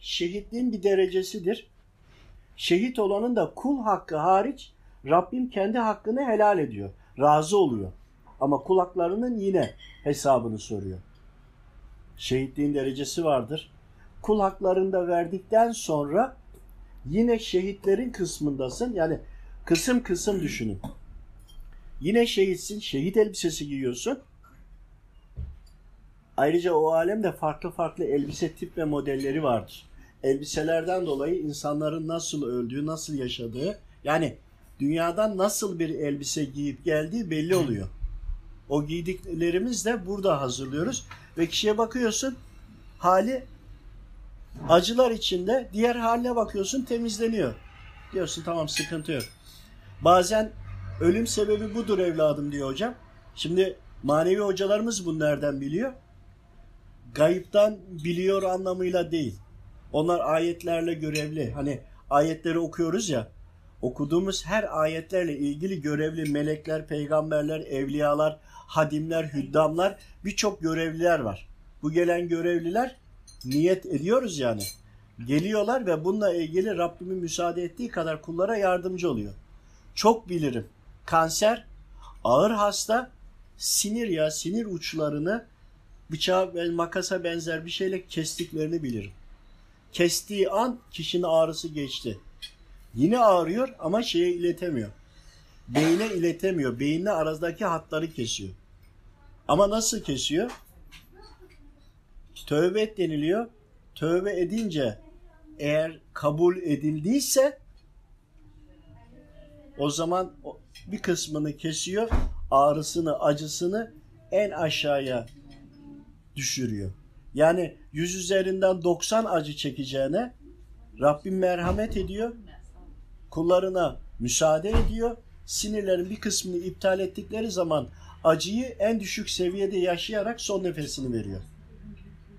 şehitliğin bir derecesidir. Şehit olanın da kul hakkı hariç Rabbim kendi hakkını helal ediyor. Razı oluyor. Ama kul haklarının yine hesabını soruyor. Şehitliğin derecesi vardır. Kul haklarını da verdikten sonra yine şehitlerin kısmındasın. Yani kısım kısım düşünün. Yine şehitsin, şehit elbisesi giyiyorsun. Ayrıca o alemde farklı farklı elbise tip ve modelleri vardır. Elbiselerden dolayı insanların nasıl öldüğü, nasıl yaşadığı, yani dünyadan nasıl bir elbise giyip geldiği belli oluyor. O giydiklerimiz de burada hazırlıyoruz ve kişiye bakıyorsun hali acılar içinde, diğer haline bakıyorsun temizleniyor. Diyorsun tamam sıkıntı yok. Bazen ölüm sebebi budur evladım diyor hocam. Şimdi manevi hocalarımız bunu nereden biliyor? Gayiptan biliyor anlamıyla değil. Onlar ayetlerle görevli. Hani ayetleri okuyoruz ya. Okuduğumuz her ayetlerle ilgili görevli melekler, peygamberler, evliyalar, hadimler, hüddamlar birçok görevliler var. Bu gelen görevliler niyet ediyoruz yani. Geliyorlar ve bununla ilgili Rabbimin müsaade ettiği kadar kullara yardımcı oluyor. Çok bilirim. Kanser, ağır hasta, sinir ya sinir uçlarını bıçağa ve makasa benzer bir şeyle kestiklerini bilirim. Kestiği an kişinin ağrısı geçti. Yine ağrıyor ama şeye iletemiyor. Beyne iletemiyor. Beyinle aradaki hatları kesiyor. Ama nasıl kesiyor? Tövbe et deniliyor. Tövbe edince eğer kabul edildiyse o zaman bir kısmını kesiyor. Ağrısını, acısını en aşağıya düşürüyor. Yani yüz üzerinden 90 acı çekeceğine Rabbim merhamet ediyor. Kullarına müsaade ediyor. Sinirlerin bir kısmını iptal ettikleri zaman acıyı en düşük seviyede yaşayarak son nefesini veriyor.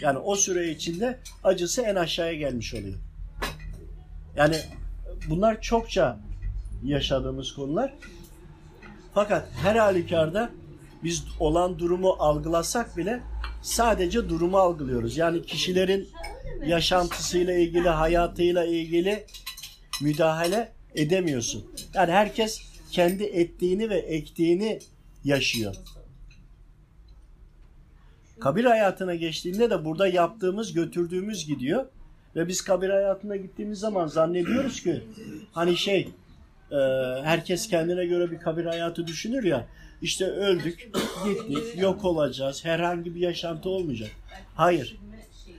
Yani o süre içinde acısı en aşağıya gelmiş oluyor. Yani bunlar çokça yaşadığımız konular. Fakat her halükarda biz olan durumu algılasak bile sadece durumu algılıyoruz. Yani kişilerin yaşantısıyla ilgili, hayatıyla ilgili müdahale edemiyorsun. Yani herkes kendi ettiğini ve ektiğini yaşıyor. Kabir hayatına geçtiğinde de burada yaptığımız, götürdüğümüz gidiyor. Ve biz kabir hayatına gittiğimiz zaman zannediyoruz ki hani şey e, herkes kendine göre bir kabir hayatı düşünür ya işte öldük, gittik, yok olacağız, herhangi bir yaşantı olmayacak. Hayır.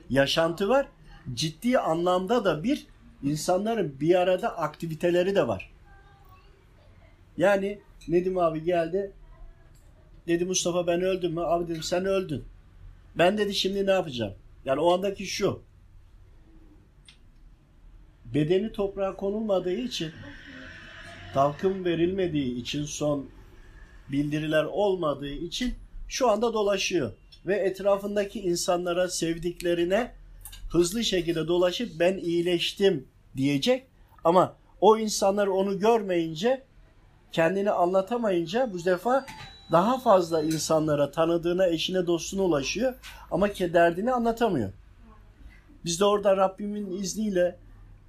Yaşantı var. Ciddi anlamda da bir insanların bir arada aktiviteleri de var. Yani Nedim abi geldi. Dedi Mustafa ben öldüm mü? Abi dedim sen öldün. Ben dedi şimdi ne yapacağım? Yani o andaki şu. Bedeni toprağa konulmadığı için talkım verilmediği için son bildiriler olmadığı için şu anda dolaşıyor. Ve etrafındaki insanlara, sevdiklerine hızlı şekilde dolaşıp ben iyileştim diyecek. Ama o insanlar onu görmeyince, kendini anlatamayınca bu defa daha fazla insanlara, tanıdığına, eşine, dostuna ulaşıyor. Ama derdini anlatamıyor. Biz de orada Rabbimin izniyle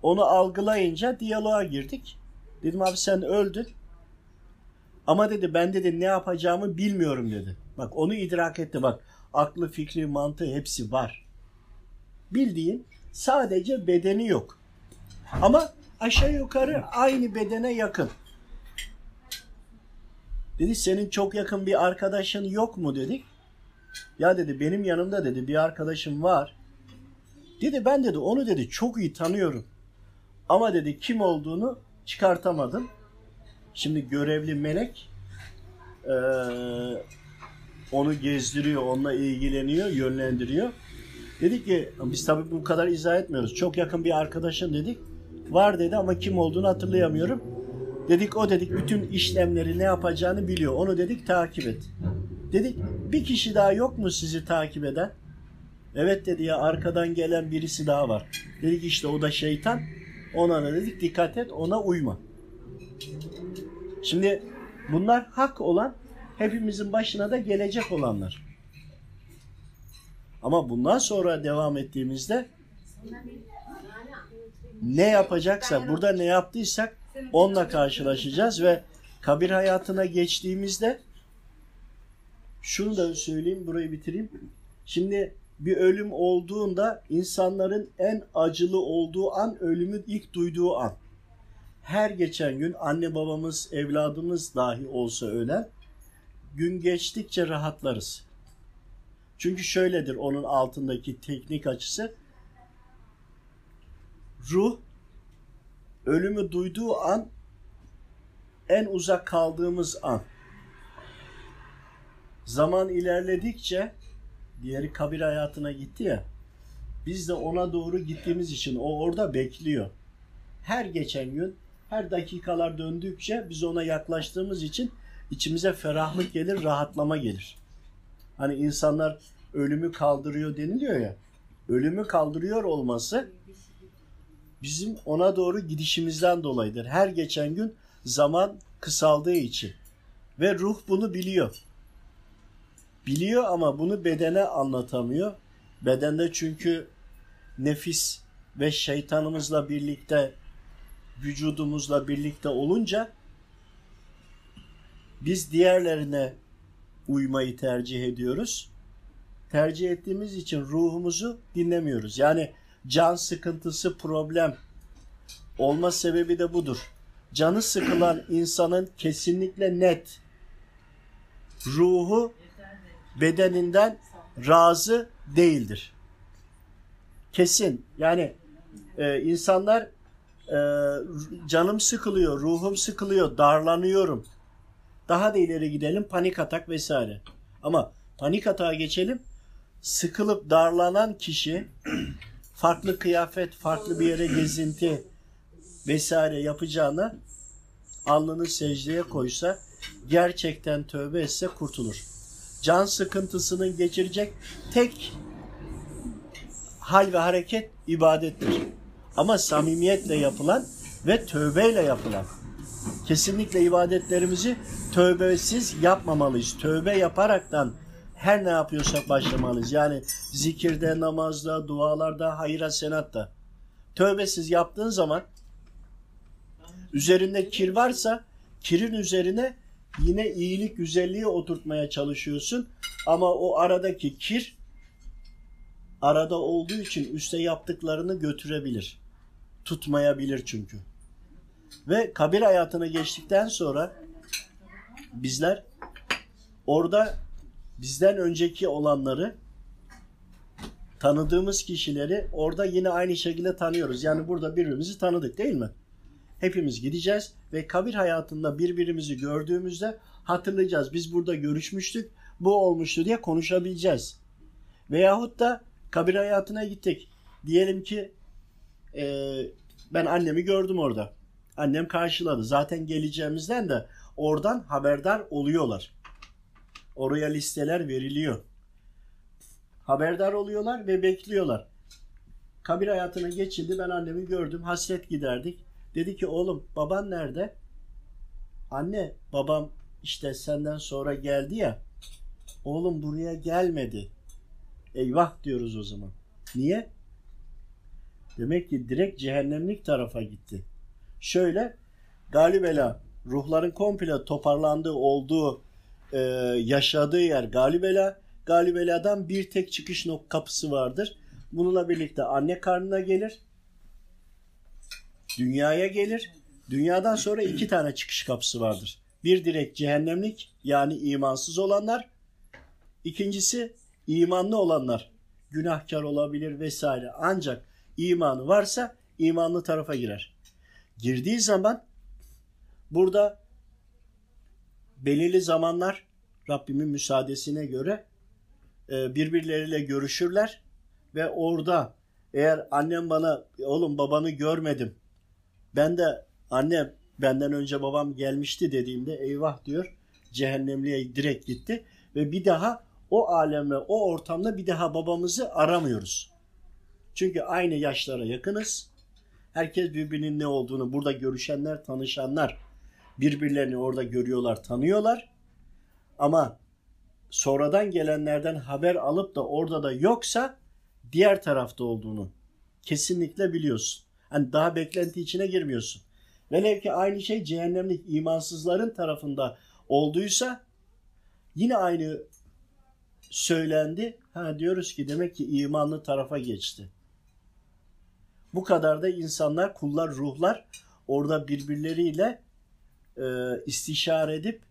onu algılayınca diyaloğa girdik. Dedim abi sen öldün. Ama dedi ben dedi ne yapacağımı bilmiyorum dedi. Bak onu idrak etti bak. Aklı, fikri, mantığı hepsi var. Bildiğin sadece bedeni yok. Ama aşağı yukarı aynı bedene yakın. Dedi senin çok yakın bir arkadaşın yok mu dedik. Ya dedi benim yanımda dedi bir arkadaşım var. Dedi ben dedi onu dedi çok iyi tanıyorum. Ama dedi kim olduğunu çıkartamadım. Şimdi görevli melek e, onu gezdiriyor, onunla ilgileniyor, yönlendiriyor. Dedik ki biz tabii bu kadar izah etmiyoruz. Çok yakın bir arkadaşım dedik. Var dedi ama kim olduğunu hatırlayamıyorum. Dedik o dedik bütün işlemleri ne yapacağını biliyor. Onu dedik takip et. Dedik bir kişi daha yok mu sizi takip eden? Evet dedi ya arkadan gelen birisi daha var. Dedik işte o da şeytan. Ona da dedik dikkat et ona uyma. Şimdi bunlar hak olan hepimizin başına da gelecek olanlar. Ama bundan sonra devam ettiğimizde Ne yapacaksa, burada ne yaptıysak onunla karşılaşacağız ve kabir hayatına geçtiğimizde şunu da söyleyeyim, burayı bitireyim. Şimdi bir ölüm olduğunda insanların en acılı olduğu an ölümün ilk duyduğu an. Her geçen gün anne babamız, evladımız dahi olsa ölen gün geçtikçe rahatlarız. Çünkü şöyledir onun altındaki teknik açısı. Ruh ölümü duyduğu an en uzak kaldığımız an. Zaman ilerledikçe diğeri kabir hayatına gitti ya. Biz de ona doğru gittiğimiz için o orada bekliyor. Her geçen gün, her dakikalar döndükçe biz ona yaklaştığımız için içimize ferahlık gelir, rahatlama gelir. Hani insanlar ölümü kaldırıyor deniliyor ya. Ölümü kaldırıyor olması bizim ona doğru gidişimizden dolayıdır. Her geçen gün zaman kısaldığı için. Ve ruh bunu biliyor. Biliyor ama bunu bedene anlatamıyor. Bedende çünkü nefis ve şeytanımızla birlikte vücudumuzla birlikte olunca biz diğerlerine uymayı tercih ediyoruz. Tercih ettiğimiz için ruhumuzu dinlemiyoruz. Yani can sıkıntısı, problem olma sebebi de budur. Canı sıkılan insanın kesinlikle net ruhu bedeninden razı değildir. Kesin. Yani e, insanlar e, canım sıkılıyor, ruhum sıkılıyor, darlanıyorum. Daha da ileri gidelim panik atak vesaire. Ama panik atağa geçelim. Sıkılıp darlanan kişi farklı kıyafet, farklı bir yere gezinti vesaire yapacağına alnını secdeye koysa gerçekten tövbe etse kurtulur. Can sıkıntısının geçirecek tek hal ve hareket ibadettir. Ama samimiyetle yapılan ve tövbeyle yapılan. Kesinlikle ibadetlerimizi tövbesiz yapmamalıyız. Tövbe yaparaktan her ne yapıyorsak başlamalıyız. Yani zikirde, namazda, dualarda, hayra, senatta. Tövbesiz yaptığın zaman üzerinde kir varsa kirin üzerine yine iyilik, güzelliği oturtmaya çalışıyorsun. Ama o aradaki kir arada olduğu için üste yaptıklarını götürebilir. Tutmayabilir çünkü. Ve kabir hayatına geçtikten sonra bizler orada bizden önceki olanları tanıdığımız kişileri orada yine aynı şekilde tanıyoruz. Yani burada birbirimizi tanıdık değil mi? Hepimiz gideceğiz ve kabir hayatında birbirimizi gördüğümüzde hatırlayacağız. Biz burada görüşmüştük, bu olmuştu diye konuşabileceğiz. Veyahut da kabir hayatına gittik. Diyelim ki e, ben annemi gördüm orada. Annem karşıladı. Zaten geleceğimizden de oradan haberdar oluyorlar. Oraya listeler veriliyor. Haberdar oluyorlar ve bekliyorlar. Kabir hayatına geçildi. Ben annemi gördüm. Hasret giderdik. Dedi ki oğlum baban nerede? Anne babam işte senden sonra geldi ya. Oğlum buraya gelmedi. Eyvah diyoruz o zaman. Niye? Demek ki direkt cehennemlik tarafa gitti. Şöyle Galibela ruhların komple toparlandığı olduğu e, yaşadığı yer Galibela. Galibela'dan bir tek çıkış nok kapısı vardır. Bununla birlikte anne karnına gelir. Dünyaya gelir. Dünyadan sonra iki tane çıkış kapısı vardır. Bir direkt cehennemlik yani imansız olanlar. İkincisi imanlı olanlar. Günahkar olabilir vesaire. Ancak imanı varsa imanlı tarafa girer. Girdiği zaman burada belirli zamanlar Rabbimin müsaadesine göre e, birbirleriyle görüşürler ve orada eğer annem bana oğlum babanı görmedim ben de annem benden önce babam gelmişti dediğimde eyvah diyor cehennemliğe direkt gitti ve bir daha o aleme o ortamda bir daha babamızı aramıyoruz. Çünkü aynı yaşlara yakınız. Herkes birbirinin ne olduğunu burada görüşenler, tanışanlar birbirlerini orada görüyorlar, tanıyorlar. Ama sonradan gelenlerden haber alıp da orada da yoksa diğer tarafta olduğunu kesinlikle biliyorsun. Hani daha beklenti içine girmiyorsun. Velev ki aynı şey cehennemlik imansızların tarafında olduysa yine aynı söylendi. Ha diyoruz ki demek ki imanlı tarafa geçti. Bu kadar da insanlar, kullar, ruhlar orada birbirleriyle e, istişare edip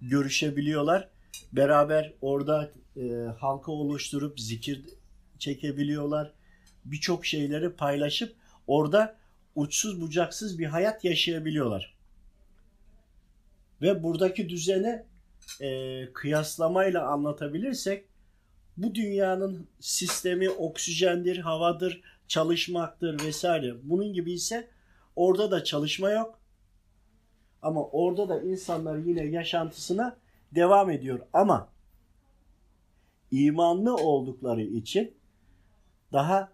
görüşebiliyorlar. Beraber orada e, halka oluşturup zikir çekebiliyorlar. Birçok şeyleri paylaşıp orada uçsuz bucaksız bir hayat yaşayabiliyorlar. Ve buradaki düzene e, kıyaslamayla anlatabilirsek bu dünyanın sistemi oksijendir, havadır, çalışmaktır vesaire. Bunun gibi ise orada da çalışma yok. Ama orada da insanlar yine yaşantısına devam ediyor. Ama imanlı oldukları için daha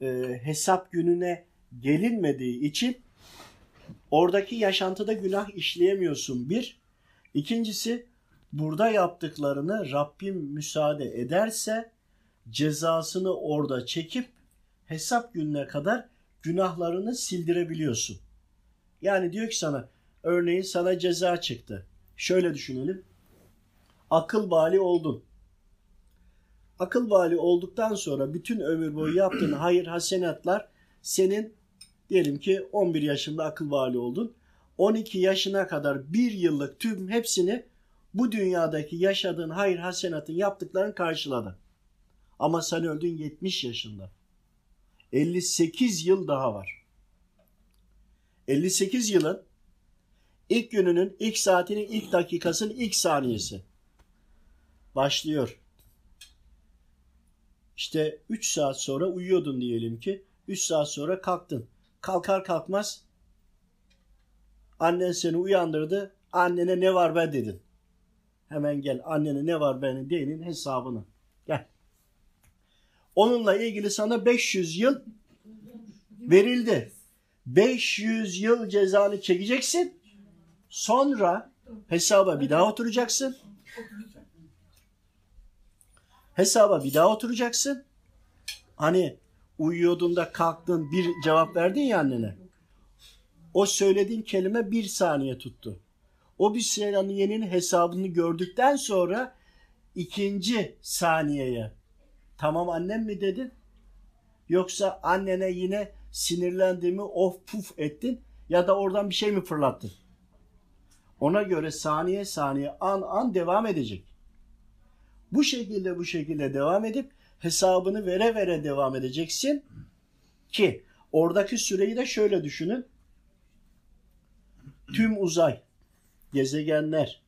e, hesap gününe gelinmediği için oradaki yaşantıda günah işleyemiyorsun bir. İkincisi burada yaptıklarını Rabbim müsaade ederse cezasını orada çekip hesap gününe kadar günahlarını sildirebiliyorsun. Yani diyor ki sana örneğin sana ceza çıktı. Şöyle düşünelim. Akıl bali oldun. Akıl bali olduktan sonra bütün ömür boyu yaptığın hayır hasenatlar senin diyelim ki 11 yaşında akıl bali oldun. 12 yaşına kadar bir yıllık tüm hepsini bu dünyadaki yaşadığın hayır hasenatın yaptıkların karşıladı. Ama sen öldün 70 yaşında. 58 yıl daha var. 58 yılın ilk gününün, ilk saatinin, ilk dakikasının ilk saniyesi başlıyor. İşte 3 saat sonra uyuyordun diyelim ki. 3 saat sonra kalktın. Kalkar kalkmaz annen seni uyandırdı. Annene ne var be dedin. Hemen gel annene ne var benim deyin hesabını. Onunla ilgili sana 500 yıl verildi. 500 yıl cezanı çekeceksin. Sonra hesaba bir daha oturacaksın. Hesaba bir daha oturacaksın. Hani uyuyordun da kalktın bir cevap verdin ya annene. O söylediğin kelime bir saniye tuttu. O bir saniyenin hesabını gördükten sonra ikinci saniyeye tamam annem mi dedin? Yoksa annene yine sinirlendiğimi of puf ettin ya da oradan bir şey mi fırlattın? Ona göre saniye saniye an an devam edecek. Bu şekilde bu şekilde devam edip hesabını vere vere devam edeceksin ki oradaki süreyi de şöyle düşünün. Tüm uzay, gezegenler,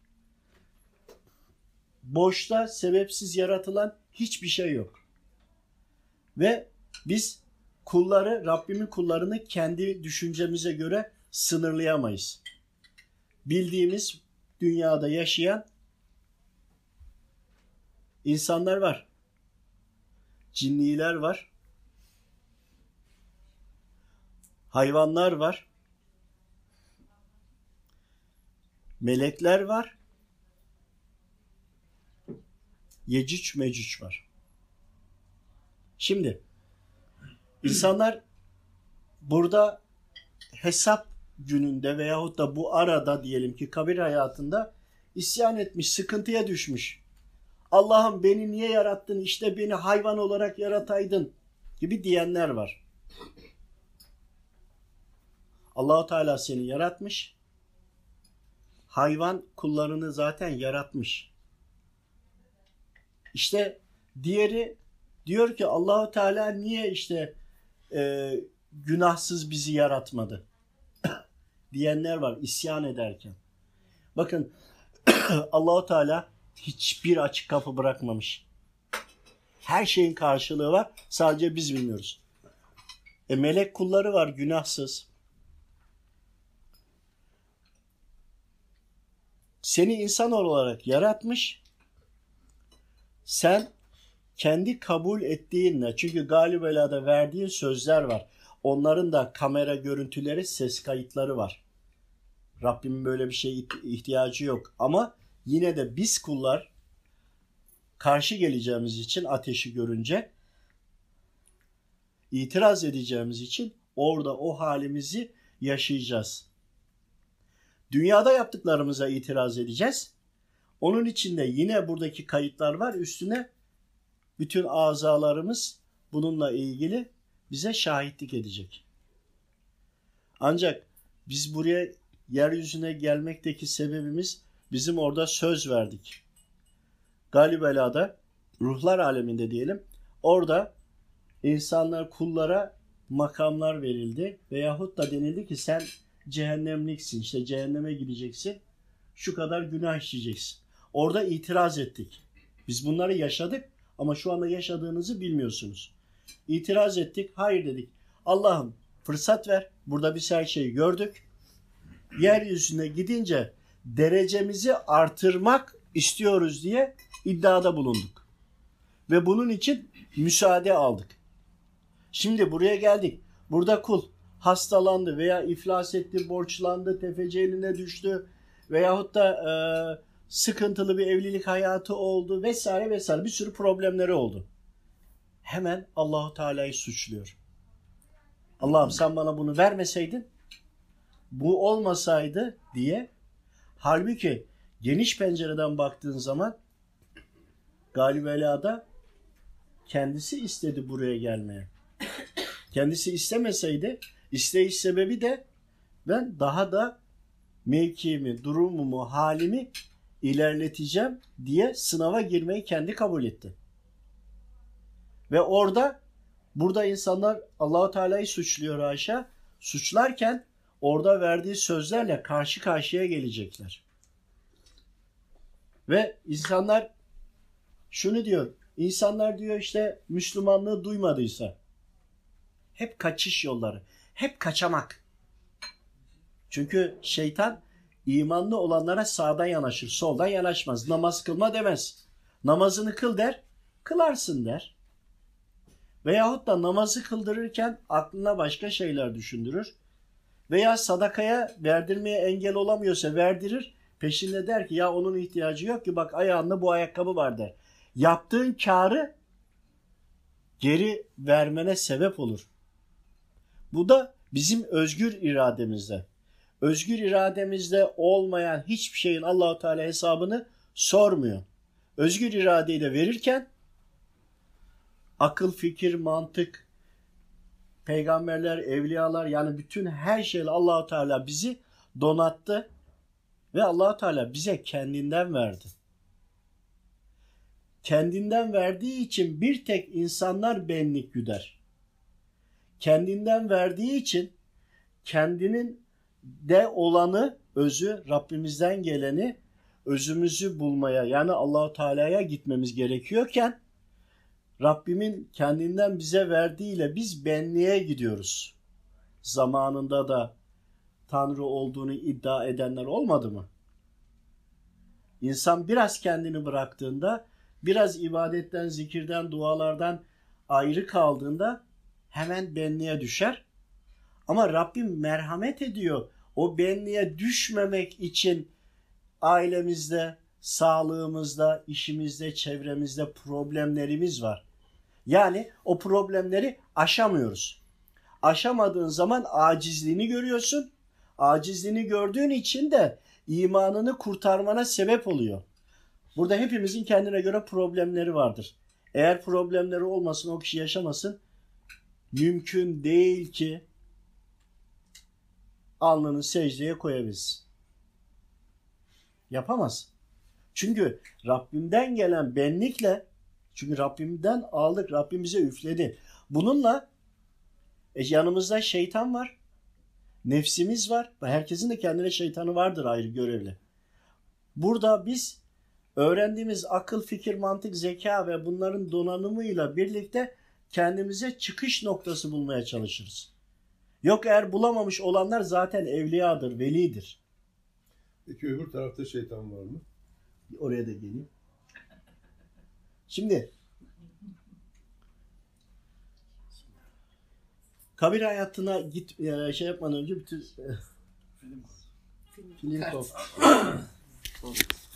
boşta sebepsiz yaratılan hiçbir şey yok. Ve biz kulları, Rabbimin kullarını kendi düşüncemize göre sınırlayamayız. Bildiğimiz dünyada yaşayan insanlar var. Cinniler var. Hayvanlar var. Melekler var. Yecüc mecüc var. Şimdi insanlar burada hesap gününde veyahut da bu arada diyelim ki kabir hayatında isyan etmiş, sıkıntıya düşmüş. Allah'ım beni niye yarattın işte beni hayvan olarak yarataydın gibi diyenler var. Allahu Teala seni yaratmış. Hayvan kullarını zaten yaratmış. İşte diğeri diyor ki Allahu Teala niye işte e, günahsız bizi yaratmadı diyenler var isyan ederken. Bakın Allahu Teala hiçbir açık kapı bırakmamış. Her şeyin karşılığı var. Sadece biz bilmiyoruz. E melek kulları var günahsız. Seni insan olarak yaratmış. Sen kendi kabul ettiğinle çünkü galibelada verdiğin sözler var. Onların da kamera görüntüleri, ses kayıtları var. Rabbimin böyle bir şeye ihtiyacı yok. Ama yine de biz kullar karşı geleceğimiz için ateşi görünce itiraz edeceğimiz için orada o halimizi yaşayacağız. Dünyada yaptıklarımıza itiraz edeceğiz. Onun içinde yine buradaki kayıtlar var. Üstüne bütün azalarımız bununla ilgili bize şahitlik edecek. Ancak biz buraya yeryüzüne gelmekteki sebebimiz bizim orada söz verdik. Galibela'da ruhlar aleminde diyelim. Orada insanlar kullara makamlar verildi veyahut da denildi ki sen cehennemliksin işte cehenneme gideceksin şu kadar günah işleyeceksin. Orada itiraz ettik. Biz bunları yaşadık ama şu anda yaşadığınızı bilmiyorsunuz. İtiraz ettik. Hayır dedik. Allah'ım fırsat ver. Burada biz her şeyi gördük. Yeryüzüne gidince derecemizi artırmak istiyoruz diye iddiada bulunduk. Ve bunun için müsaade aldık. Şimdi buraya geldik. Burada kul hastalandı veya iflas etti, borçlandı, tefeci eline düştü veyahut da e, sıkıntılı bir evlilik hayatı oldu vesaire vesaire bir sürü problemleri oldu. Hemen Allahu Teala'yı suçluyor. Allah'ım sen bana bunu vermeseydin bu olmasaydı diye halbuki geniş pencereden baktığın zaman Galibela'da kendisi istedi buraya gelmeye. Kendisi istemeseydi isteyiş sebebi de ben daha da mevkimi, durumumu, halimi ilerleteceğim diye sınava girmeyi kendi kabul etti. Ve orada burada insanlar Allahu Teala'yı suçluyor Ayşe. Suçlarken orada verdiği sözlerle karşı karşıya gelecekler. Ve insanlar şunu diyor. İnsanlar diyor işte Müslümanlığı duymadıysa hep kaçış yolları, hep kaçamak. Çünkü şeytan imanlı olanlara sağdan yanaşır, soldan yanaşmaz. Namaz kılma demez. Namazını kıl der, kılarsın der. Veyahut da namazı kıldırırken aklına başka şeyler düşündürür. Veya sadakaya verdirmeye engel olamıyorsa verdirir. Peşinde der ki ya onun ihtiyacı yok ki bak ayağında bu ayakkabı var der. Yaptığın karı geri vermene sebep olur. Bu da bizim özgür irademizde. Özgür irademizde olmayan hiçbir şeyin Allahu Teala hesabını sormuyor. Özgür iradeyle verirken akıl, fikir, mantık, peygamberler, evliyalar yani bütün her şeyle Allahu Teala bizi donattı ve Allahu Teala bize kendinden verdi. Kendinden verdiği için bir tek insanlar benlik güder. Kendinden verdiği için kendinin de olanı, özü, Rabbimizden geleni, özümüzü bulmaya yani Allahu Teala'ya gitmemiz gerekiyorken Rabbimin kendinden bize verdiğiyle biz benliğe gidiyoruz. Zamanında da Tanrı olduğunu iddia edenler olmadı mı? İnsan biraz kendini bıraktığında, biraz ibadetten, zikirden, dualardan ayrı kaldığında hemen benliğe düşer. Ama Rabbim merhamet ediyor. O benliğe düşmemek için ailemizde, sağlığımızda, işimizde, çevremizde problemlerimiz var. Yani o problemleri aşamıyoruz. Aşamadığın zaman acizliğini görüyorsun. Acizliğini gördüğün için de imanını kurtarmana sebep oluyor. Burada hepimizin kendine göre problemleri vardır. Eğer problemleri olmasın o kişi yaşamasın mümkün değil ki alnını secdeye koyabilsin. Yapamaz. Çünkü Rabbimden gelen benlikle çünkü Rabbimden aldık. Rabbim bize üfledi. Bununla e, yanımızda şeytan var. Nefsimiz var. Herkesin de kendine şeytanı vardır ayrı görevli. Burada biz öğrendiğimiz akıl, fikir, mantık, zeka ve bunların donanımıyla birlikte kendimize çıkış noktası bulmaya çalışırız. Yok eğer bulamamış olanlar zaten evliyadır, velidir. Peki öbür tarafta şeytan var mı? Oraya da geleyim. Şimdi kabir hayatına git e, şey yapmadan önce bütün film film